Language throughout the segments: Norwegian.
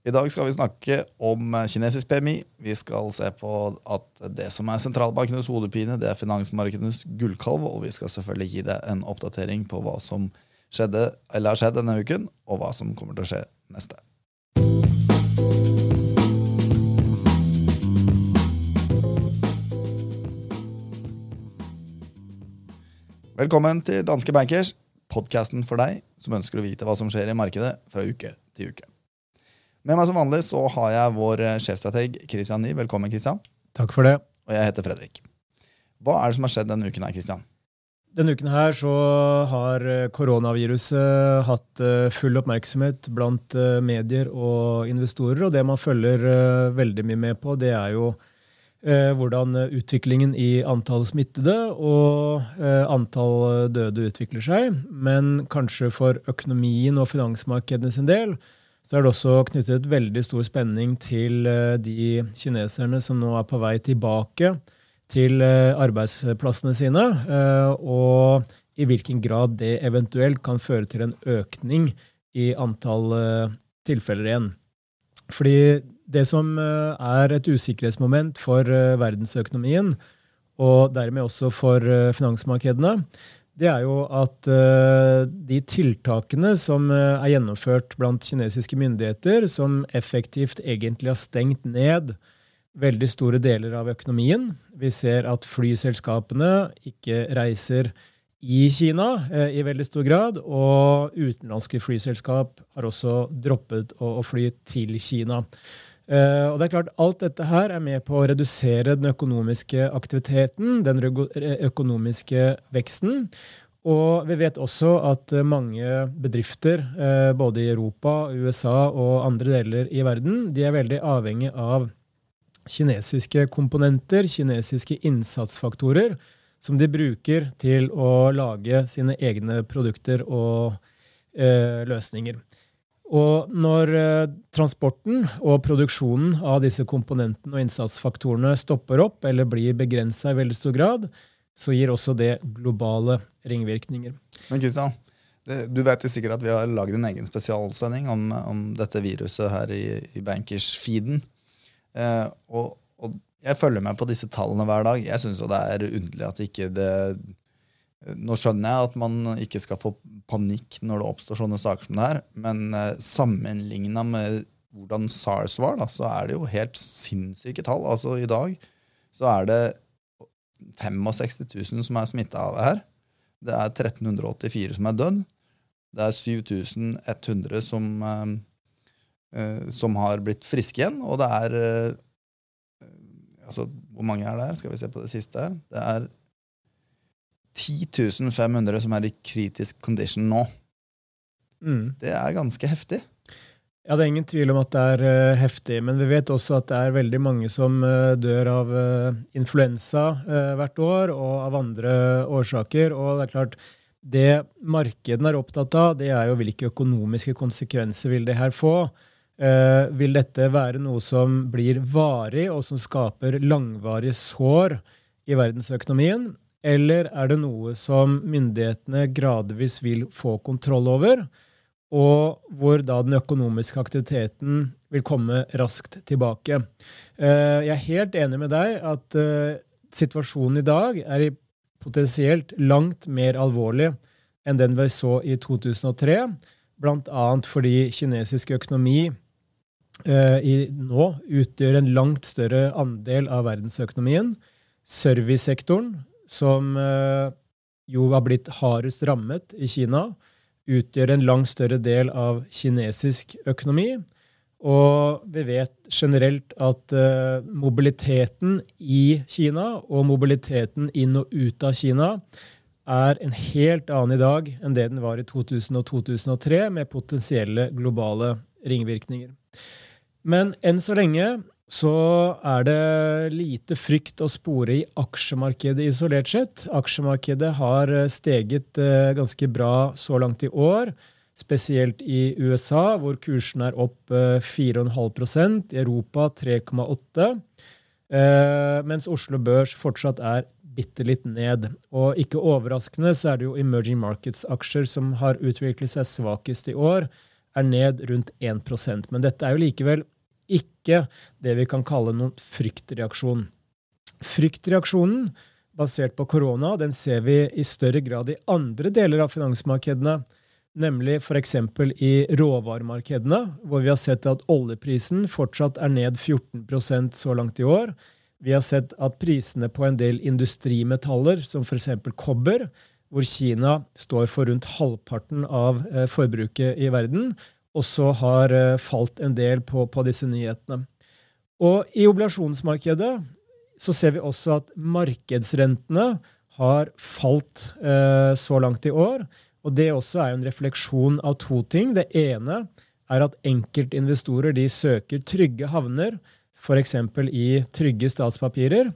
I dag skal vi snakke om kinesisk PMI. Vi skal se på at det som er sentralbankenes hodepine, det er finansmarkedenes gullkalv. Og vi skal selvfølgelig gi deg en oppdatering på hva som skjedde, eller har skjedd denne uken, og hva som kommer til å skje neste. Velkommen til Danske Bankers, podkasten for deg som ønsker å vite hva som skjer i markedet fra uke til uke. Med meg som vanlig så har jeg vår eh, sjefstrateg Christian Ny. Velkommen, Christian. Takk for det. Og jeg heter Fredrik. Hva er det som har skjedd denne uken her, Christian? Denne uken her så har eh, koronaviruset hatt eh, full oppmerksomhet blant medier og investorer. Og det man følger veldig mye med på, det er jo hvordan utviklingen i antall smittede og antall døde utvikler seg. Men kanskje for økonomien og finansmarkedene sin del så er det også knyttet veldig stor spenning til eh, de kineserne som nå er på vei tilbake til eh, arbeidsplassene sine, eh, og i hvilken grad det eventuelt kan føre til en økning i antall tilfeller igjen. Fordi det som er et usikkerhetsmoment for verdensøkonomien, og dermed også for finansmarkedene, det er jo at uh, de tiltakene som uh, er gjennomført blant kinesiske myndigheter, som effektivt egentlig har stengt ned veldig store deler av økonomien Vi ser at flyselskapene ikke reiser i Kina uh, i veldig stor grad, og utenlandske flyselskap har også droppet å fly til Kina. Uh, og det er klart, Alt dette her er med på å redusere den økonomiske aktiviteten, den økonomiske veksten. Og vi vet også at eh, mange bedrifter, uh, både i Europa, USA og andre deler i verden, de er veldig avhengig av kinesiske komponenter, kinesiske innsatsfaktorer, som de bruker til å lage sine egne produkter og uh, løsninger. Og når eh, transporten og produksjonen av disse komponentene og innsatsfaktorene stopper opp eller blir begrensa i veldig stor grad, så gir også det globale ringvirkninger. Men Kristian, du vet jo sikkert at vi har lagd en egen spesialsending om, om dette viruset her i, i Bankers-feeden. Eh, og, og, jeg følger med på disse tallene hver dag. Jeg syns det er underlig at ikke det nå skjønner jeg at man ikke skal få panikk når det oppstår sånne saker som det her, men uh, sammenligna med hvordan SARS var, da, så er det jo helt sinnssyke tall. Altså I dag så er det 65 000 som er smitta av det her. Det er 1384 som er dødd. Det er 7100 som, uh, uh, som har blitt friske igjen. Og det er altså, Hvor mange er det her? Skal vi se på det siste her. Det er 10 500 som er i kritisk condition nå. Mm. Det er ganske heftig. Ja, Det er ingen tvil om at det er uh, heftig, men vi vet også at det er veldig mange som uh, dør av uh, influensa hvert år, og av andre årsaker. Og det er klart, det markedene er opptatt av, det er jo hvilke økonomiske konsekvenser vil det her få. vil dette være noe som blir varig, og som skaper langvarige sår i verdensøkonomien? Eller er det noe som myndighetene gradvis vil få kontroll over, og hvor da den økonomiske aktiviteten vil komme raskt tilbake? Eh, jeg er helt enig med deg at eh, situasjonen i dag er potensielt langt mer alvorlig enn den vi så i 2003, bl.a. fordi kinesisk økonomi eh, i, nå utgjør en langt større andel av verdensøkonomien. Servicesektoren som eh, jo har blitt hardest rammet i Kina, utgjør en langt større del av kinesisk økonomi. Og vi vet generelt at uh, mobiliteten i Kina og mobiliteten inn og ut av Kina er en helt annen i dag enn det den var i 2000 og 2003, med potensielle globale ringvirkninger. Men enn så lenge så er det lite frykt å spore i aksjemarkedet isolert sett. Aksjemarkedet har eh, steget eh, ganske bra så langt i år, spesielt i USA, hvor kursen er opp 4,5 eh, i Europa 3,8 mens Oslo Børs fortsatt er bitte litt ned. Og ikke overraskende så er det jo emerging markets-aksjer som har utviklet seg svakest i år. er ned rundt 1% Men dette er jo likevel ikke det vi kan kalle noen fryktreaksjon. Fryktreaksjonen basert på korona den ser vi i større grad i andre deler av finansmarkedene, nemlig f.eks. i råvaremarkedene, hvor vi har sett at oljeprisen fortsatt er ned 14% så langt i år. Vi har sett at prisene på en del industrimetaller, som f.eks. kobber, hvor Kina står for rundt halvparten av eh, forbruket i verden, også har eh, falt en del på, på disse nyhetene. Og i obligasjonsmarkedet så ser vi også at markedsrentene har falt eh, så langt i år. Og det også er en refleksjon av to ting. Det ene er at enkeltinvestorer de søker trygge havner, f.eks. i trygge statspapirer.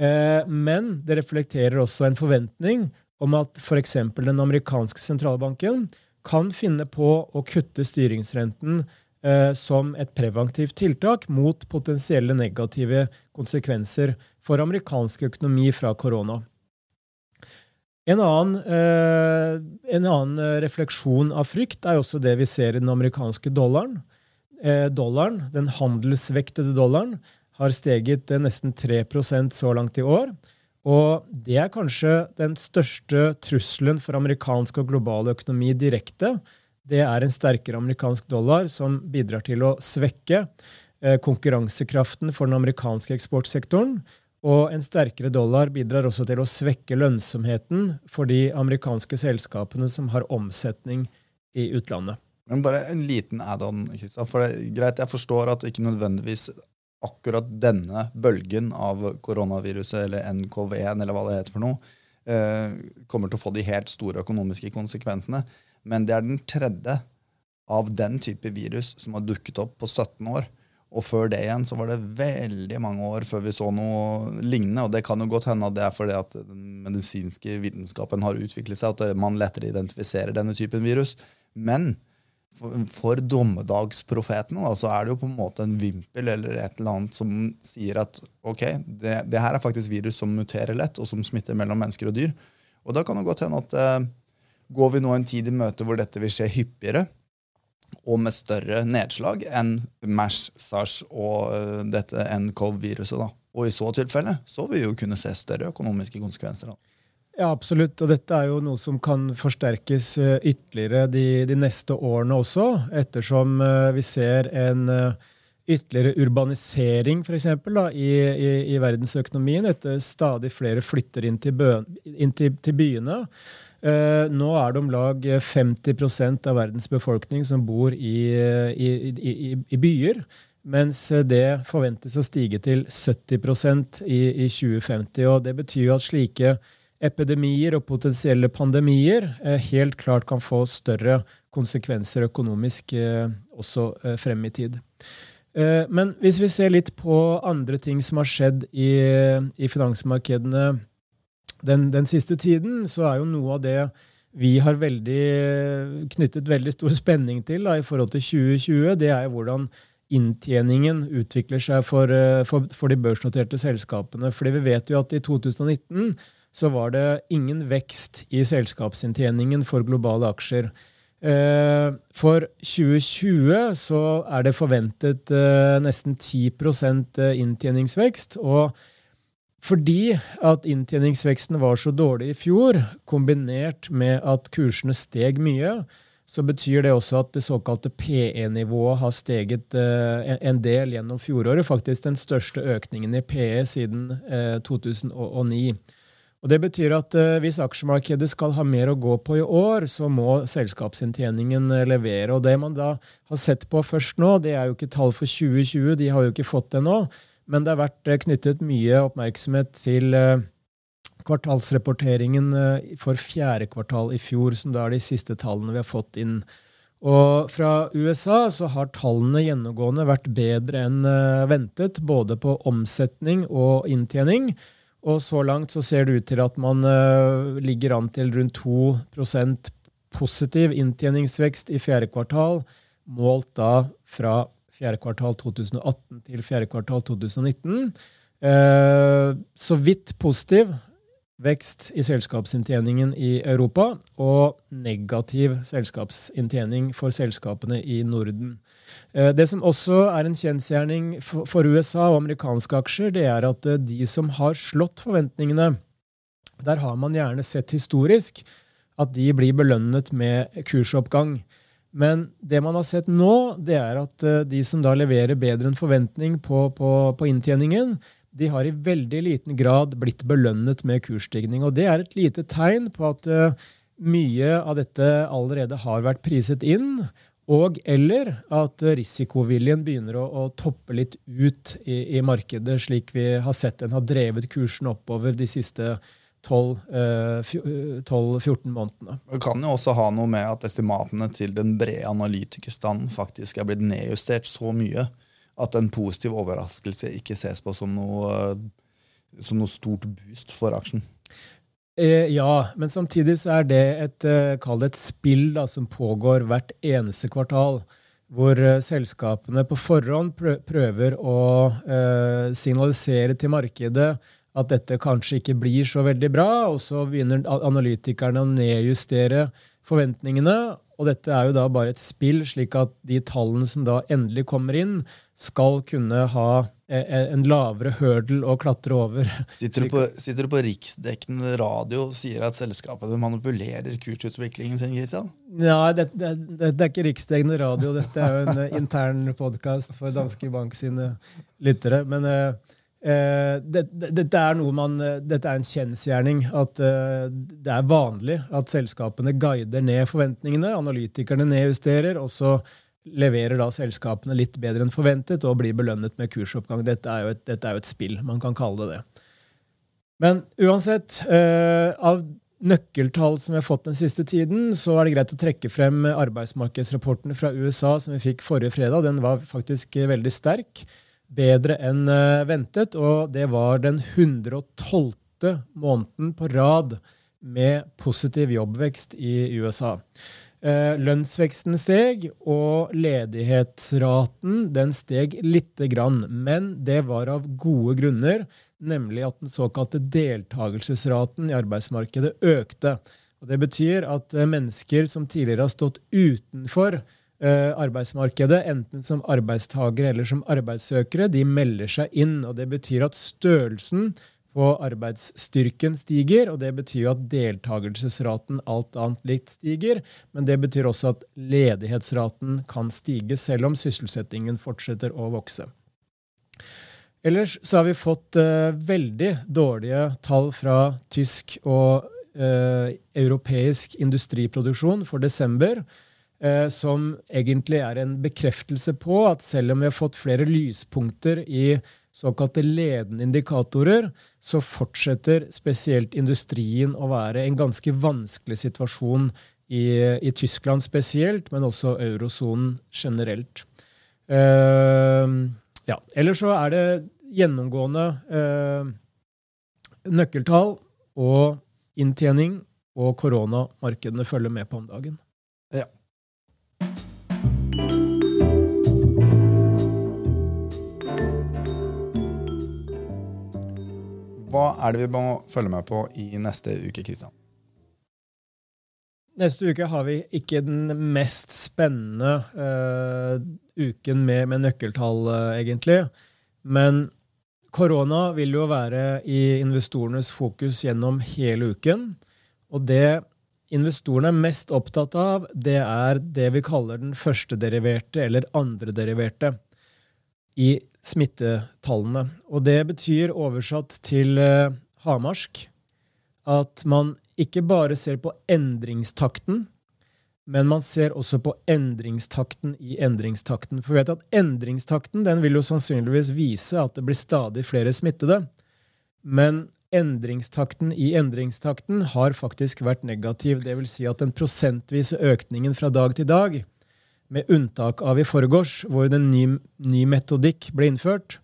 Eh, men det reflekterer også en forventning om at f.eks. den amerikanske sentralbanken kan finne på å kutte styringsrenten eh, som et preventivt tiltak mot potensielle negative konsekvenser for amerikansk økonomi fra korona. En annen, eh, en annen, refleksjon av frykt er også det vi ser i den amerikanske dollaren. Eh, dollaren, Den handelsvektede dollaren har steget eh, nesten 3% så langt i år. Og det er kanskje den største trusselen for amerikansk og global økonomi direkte. Det er en sterkere amerikansk dollar som bidrar til å svekke eh, konkurransekraften for den amerikanske eksportsektoren. Og en sterkere dollar bidrar også til å svekke lønnsomheten for de amerikanske selskapene som har omsetning i utlandet. Men bare en liten add-on. for det er greit, Jeg forstår at ikke nødvendigvis akkurat denne bølgen av koronaviruset, eller NKV1, eller hva det heter for noe, eh, kommer til å få de helt store økonomiske konsekvensene. Men det er den tredje av den type virus som har dukket opp på 17 år. Og før det igjen så var det veldig mange år før vi så noe lignende. Og det kan jo godt hende at det er fordi at den medisinske vitenskapen har utviklet seg, at man lettere identifiserer denne typen virus. Men for, dommedagsprofetene da, så er det jo på en måte en vimpel eller et eller annet som sier at ok, det, det, her er faktisk virus som muterer lett, og som smitter mellom mennesker og dyr. Og da kan det godt hende at eh, går vi nå en tid i møte hvor dette vil skje hyppigere, og med større nedslag enn MERS, SARS og uh, dette NCOV-viruset. da. Og i så tilfelle så vil vi jo kunne se større økonomiske konsekvenser. da. Ja, absolutt. Og dette er jo noe som kan forsterkes eh, ytterligere de, de neste årene også, ettersom uh, vi ser en uh, ytterligere urbanisering for eksempel, da, i, i, i verdensøkonomien. Etter stadig flere flytter inn til, bø, inn til, til byene. Uh, nå er det om lag 50 av verdens befolkning som bor i, i byer. Mens det forventes å stige til 70 i, i 2050. og Det betyr jo at slike epidemier og potensielle pandemier eh, helt klart kan få større konsekvenser økonomisk eh, også eh, frem i tid. Men hvis vi ser litt på andre ting som har skjedd i, i finansmarkedene den, den, siste tiden, så er jo noe av det vi har veldig, knyttet veldig stor spenning til da, i forhold til 2020, det er hvordan inntjeningen utvikler seg for, for, for de børsnoterte selskapene. Fordi vi vet jo at i 2019 så var det ingen vekst i selskapsinntjeningen for globale aksjer. Eh, for 2020 så er det forventet eh, nesten 10 eh, inntjeningsvekst. Og fordi at inntjeningsveksten var så dårlig i fjor, kombinert med at kursene steg mye, så betyr det også at det såkalte PE-nivået har steget en del gjennom fjoråret. Faktisk den største økningen i PE siden 2009. Og Det betyr at uh, hvis aksjemarkedet skal ha mer å gå på i år, så må selskapsinntjeningen uh, levere. Og Det man da har sett på først nå, det er jo ikke tall for 2020, de har jo ikke fått det nå, men det har vært uh, knyttet mye oppmerksomhet til kvartalsrapporteringen for fjerde kvartal i fjor, som da er de siste tallene vi har fått inn. Og Fra USA så har tallene gjennomgående vært bedre enn ventet, både på omsetning og inntjening. Og så langt så ser det ut til at man uh, ligger an til rundt 2% positiv inntjeningsvekst i fjerde kvartal, målt da fra fjerde kvartal 2018 til fjerde kvartal 2019. Uh, så vidt positiv, vekst i selskapsinntjeningen i Europa og negativ selskapsinntjening for selskapene i Norden. Eh, det som også er en kjensgjerning for USA og amerikanske aksjer, det er at eh, de som har slått forventningene, der har man gjerne sett historisk at de blir belønnet med kursoppgang. Men det man har sett nå, det er at eh, de som da leverer bedre enn forventning på, på, på inntjeningen, de har i veldig liten grad blitt belønnet med kursstigning. Og det er et lite tegn på at uh, mye av dette allerede har vært priset inn, og eller at risikoviljen begynner å, å toppe litt ut i, i, markedet, slik vi har sett den har drevet kursen oppover de siste 12-14 uh, månedene. Det kan jo også ha noe med at estimatene til den brede analytikerstanden faktisk er blitt nedjustert så mye at en positiv overraskelse ikke ses på som noe, som noe stort boost for aksjen. Eh, ja, men samtidig så er det et, eh, et spill da, som pågår hvert eneste kvartal. Hvor eh, selskapene på forhånd prøver å eh, signalisere til markedet at dette kanskje ikke blir så veldig bra, og så begynner analytikerne å nedjustere forventningene. Og dette er jo da bare et spill, slik at de tallene som da endelig kommer inn, skal kunne ha e, e, en lavere hurdle å klatre over. Sitter du, på, sitter du på riksdekkende radio og sier at selskapet manipulerer kursutviklingen sin? Christian? Nei, dette, det, det, er ikke riksdekkende radio. Dette er jo en eh, intern podkast for Danske Bank sine lyttere. Men uh, dette, det, er noe man, eh, dette er en kjensgjerning. At eh, det er vanlig at selskapene guider ned forventningene. Analytikerne nedjusterer, og så leverer da selskapene litt bedre enn forventet og blir belønnet med kursoppgang. Dette er jo et, er jo et spill. Man kan kalle det det. Men uansett, eh, av nøkkeltall som vi har fått den siste tiden, så er det greit å trekke frem arbeidsmarkedsrapporten fra USA som vi fikk forrige fredag. Den var faktisk veldig sterk bedre enn eh, ventet, og det var den 112. måneden på rad med positiv jobbvekst i USA. Eh, lønnsveksten steg, og ledighetsraten den steg lite grann. Men det var av gode grunner, nemlig at den såkalte deltakelsesraten i arbeidsmarkedet økte. Og det betyr at eh, mennesker som tidligere har stått utenfor arbeidsmarkedet, enten som arbeidstakere eller som arbeidssøkere, de melder seg inn. og Det betyr at størrelsen på arbeidsstyrken stiger, og det betyr at deltakelsesraten alt annet likt stiger. Men det betyr også at ledighetsraten kan stige, selv om sysselsettingen fortsetter å vokse. Ellers så har vi fått uh, veldig dårlige tall fra tysk og uh, europeisk industriproduksjon for desember. Eh, som egentlig er en bekreftelse på at selv om vi har fått flere lyspunkter i såkalte ledende indikatorer, så fortsetter spesielt industrien å være en ganske vanskelig situasjon i, i Tyskland spesielt, men også eurosonen generelt. Uh, ja. Ellers så er det gjennomgående uh, nøkkeltall og inntjening og koronamarkedene følger med på om dagen. Ja. Hva er det vi må følge med på i neste uke, Kristian? Neste uke har vi ikke den mest spennende uh, uken med, med nøkkeltall, uh, egentlig. Men korona vil jo være i investorenes fokus gjennom hele uken. Og det investorene er mest opptatt av, det er det vi kaller den førstederiverte eller andrederiverte i smittetallene. Og det betyr oversatt til uh, hamarsk at man ikke bare ser på endringstakten, men man ser også på endringstakten i endringstakten. For vi vet at endringstakten den vil jo sannsynligvis vise at det blir stadig flere smittede. Men endringstakten i endringstakten har faktisk vært negativ. Det vil si at den prosentvise økningen fra dag til dag med unntak av i forgårs, hvor en ny, ny, metodikk ble innført,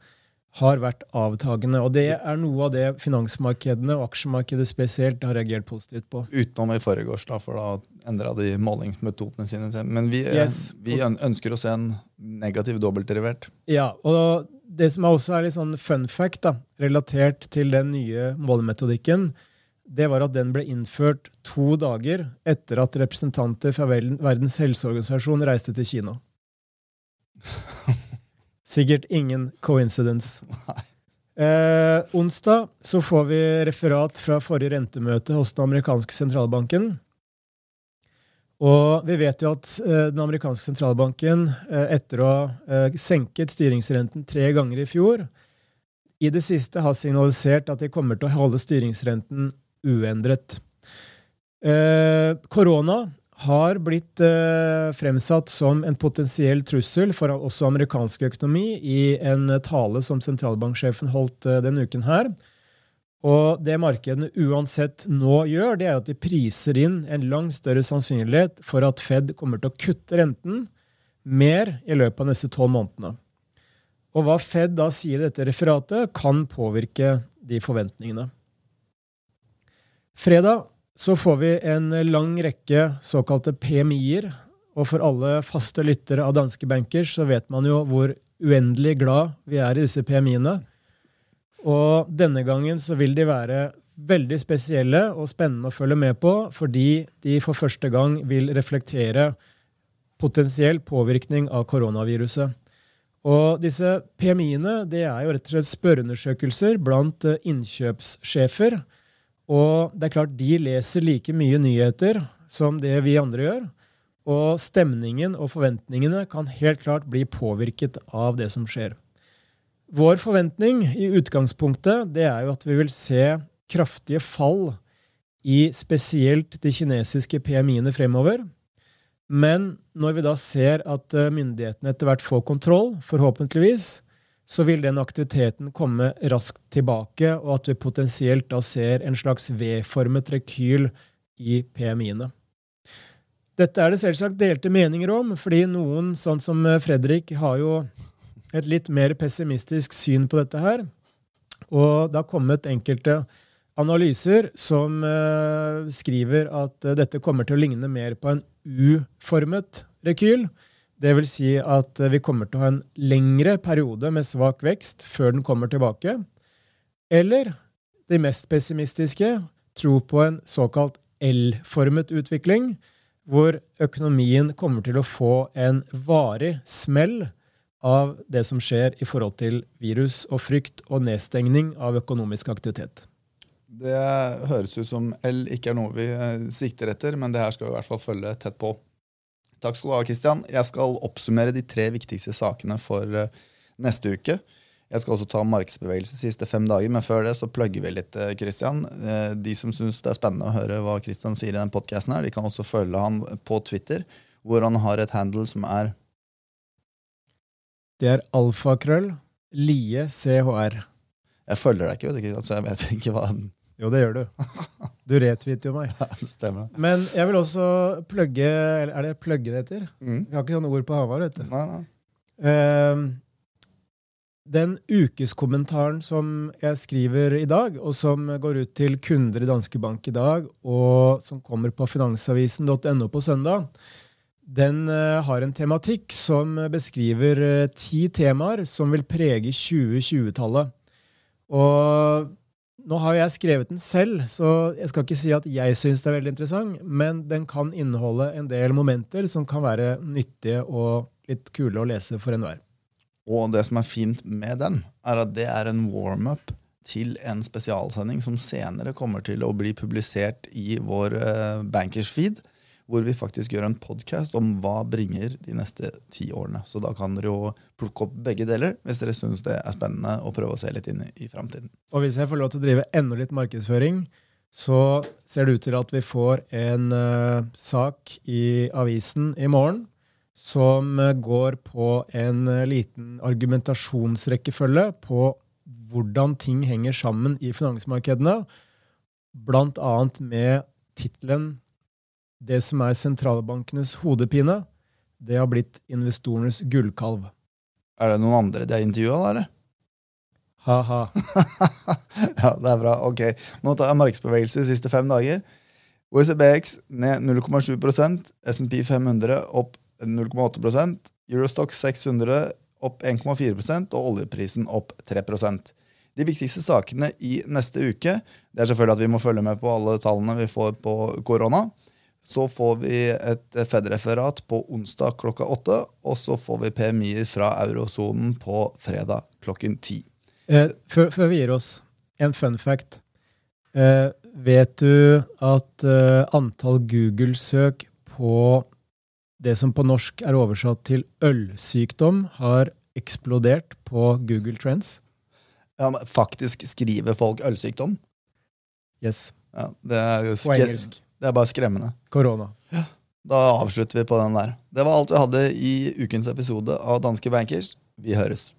har vært avtagende. Og det er noe av det finansmarkedene og aksjemarkedet spesielt har reagert positivt på. Utenom i forgårs, da, for da endra de målingsmetodene sine. Men vi, yes. vi, ønsker å se en negativ dobbeltderivert. Ja, og det som også er litt sånn fun fact, da, relatert til den nye målemetodikken, det var at den ble innført to dager etter at representanter fra Verdens helseorganisasjon reiste til Kina. Sikkert ingen coincidence. Eh, onsdag så får vi referat fra forrige rentemøte hos den amerikanske sentralbanken. Og vi vet jo at eh, den amerikanske sentralbanken, eh, etter å ha eh, senket styringsrenten tre ganger i fjor, i det siste har signalisert at de kommer til å holde styringsrenten uendret. Eh, korona har blitt eh, fremsatt som en potensiell trussel for også amerikansk økonomi i en tale som sentralbanksjefen holdt eh, denne uken her. Og det markedene uansett nå gjør, det er at de priser inn en langt større sannsynlighet for at Fed kommer til å kutte renten mer i løpet av neste tolv månedene. Og hva Fed da sier i dette referatet, kan påvirke de forventningene. Fredag så får vi en lang rekke såkalte PMI-er. Og for alle faste lyttere av danske bankers så vet man jo hvor uendelig glad vi er i disse PMI-ene. Og denne gangen så vil de være veldig spesielle og spennende å følge med på, fordi de for første gang vil reflektere potensiell påvirkning av koronaviruset. Og disse PMI-ene det er jo rett og slett spørreundersøkelser blant innkjøpssjefer og det er klart, de leser like mye nyheter som det vi andre gjør. Og stemningen og forventningene kan helt klart bli påvirket av det som skjer. Vår forventning i utgangspunktet det er jo at vi vil se kraftige fall i spesielt de kinesiske PMI-ene fremover. Men når vi da ser at eh, myndighetene etter hvert får kontroll, forhåpentligvis, så vil den aktiviteten komme raskt tilbake, og at vi potensielt da ser en slags V-formet rekyl i PMI-ene. Dette er det selvsagt delte meninger om, fordi noen, sånn som Fredrik, har jo et litt mer pessimistisk syn på dette her. Og det har kommet enkelte analyser som uh, skriver at dette kommer til å ligne mer på en U-formet rekyl. Det vil si at vi kommer til å ha en lengre periode med svak vekst før den kommer tilbake. Eller de mest pessimistiske tror på en såkalt L-formet utvikling, hvor økonomien kommer til å få en varig smell av det som skjer i forhold til virus og frykt og nedstengning av økonomisk aktivitet. Det høres ut som L ikke er noe vi eh, sikter etter, men det her skal vi i hvert fall følge tett på. Takk skal du ha, Kristian. Jeg skal oppsummere de tre viktigste sakene for uh, neste uke. Jeg skal også ta markedsbevegelse de siste fem dager, men før det så plugger vi litt. Kristian. Uh, uh, de som syns det er spennende å høre hva Kristian sier i den podkasten, de kan også følge han på Twitter, hvor han har et handle som er Det er alfakrøll lie chr. Jeg følger deg ikke, så jeg vet ikke hva jo, det gjør du. Du retweeter jo meg. Ja, det stemmer. Men jeg vil også plugge Er det plugge det heter? Mm. Vi har ikke sånne ord på Hamar, vet du. Nei, nei. Uh, den ukeskommentaren som jeg skriver i dag, og som går ut til kunder i Danske Bank i dag, og som kommer på finansavisen.no på søndag, den uh, har en tematikk som beskriver uh, ti temaer som vil prege 2020-tallet. Og nå har jeg skrevet den selv, så jeg skal ikke si at jeg syns det er veldig interessant, men den kan inneholde en del momenter som kan være nyttige og litt kule å lese for enhver. Og det som er fint med den, er at det er en warm-up til en spesialsending som senere kommer til å bli publisert i vår uh, bankers feed hvor vi faktisk gjør en podkast om hva bringer de neste ti årene. Så da kan dere jo plukke opp begge deler hvis dere syns det er spennende å prøve å se litt inn i framtiden. Og hvis jeg får lov til å drive enda litt markedsføring, så ser det ut til at vi får en uh, sak i avisen i morgen som går på en uh, liten argumentasjonsrekkefølge på hvordan ting henger sammen i finansmarkedene, annet med tittelen det som er sentralbankenes hodepine, det har blitt investorenes gullkalv. Er det noen andre de har intervjua, eller? Ha-ha. ja, det er bra. Ok. Nå tar jeg markedsbevegelse de siste fem dager. OECBX ned 0,7% SMP 500 opp 0,8% Eurostock 600 opp 1,4% og oljeprisen opp 3% De viktigste sakene i neste uke det er selvfølgelig at vi må følge med på alle tallene vi får på korona. Så får vi et Fed-referat på onsdag klokka åtte, og så får vi PMI-er fra eurosonen på fredag klokken ti. Eh, før, før, vi gir oss, en fun fact. Eh, vet du at eh, antall Google-søk på det som på norsk er oversatt til ølsykdom, har eksplodert på Google Trends? Ja, men Faktisk skriver folk ølsykdom? Yes. Ja, det, er på engelsk. Det er bare skremmende. Korona. Ja, da avslutter vi på den der. Det var alt vi hadde i ukens episode av Danske Bankers. Vi høres.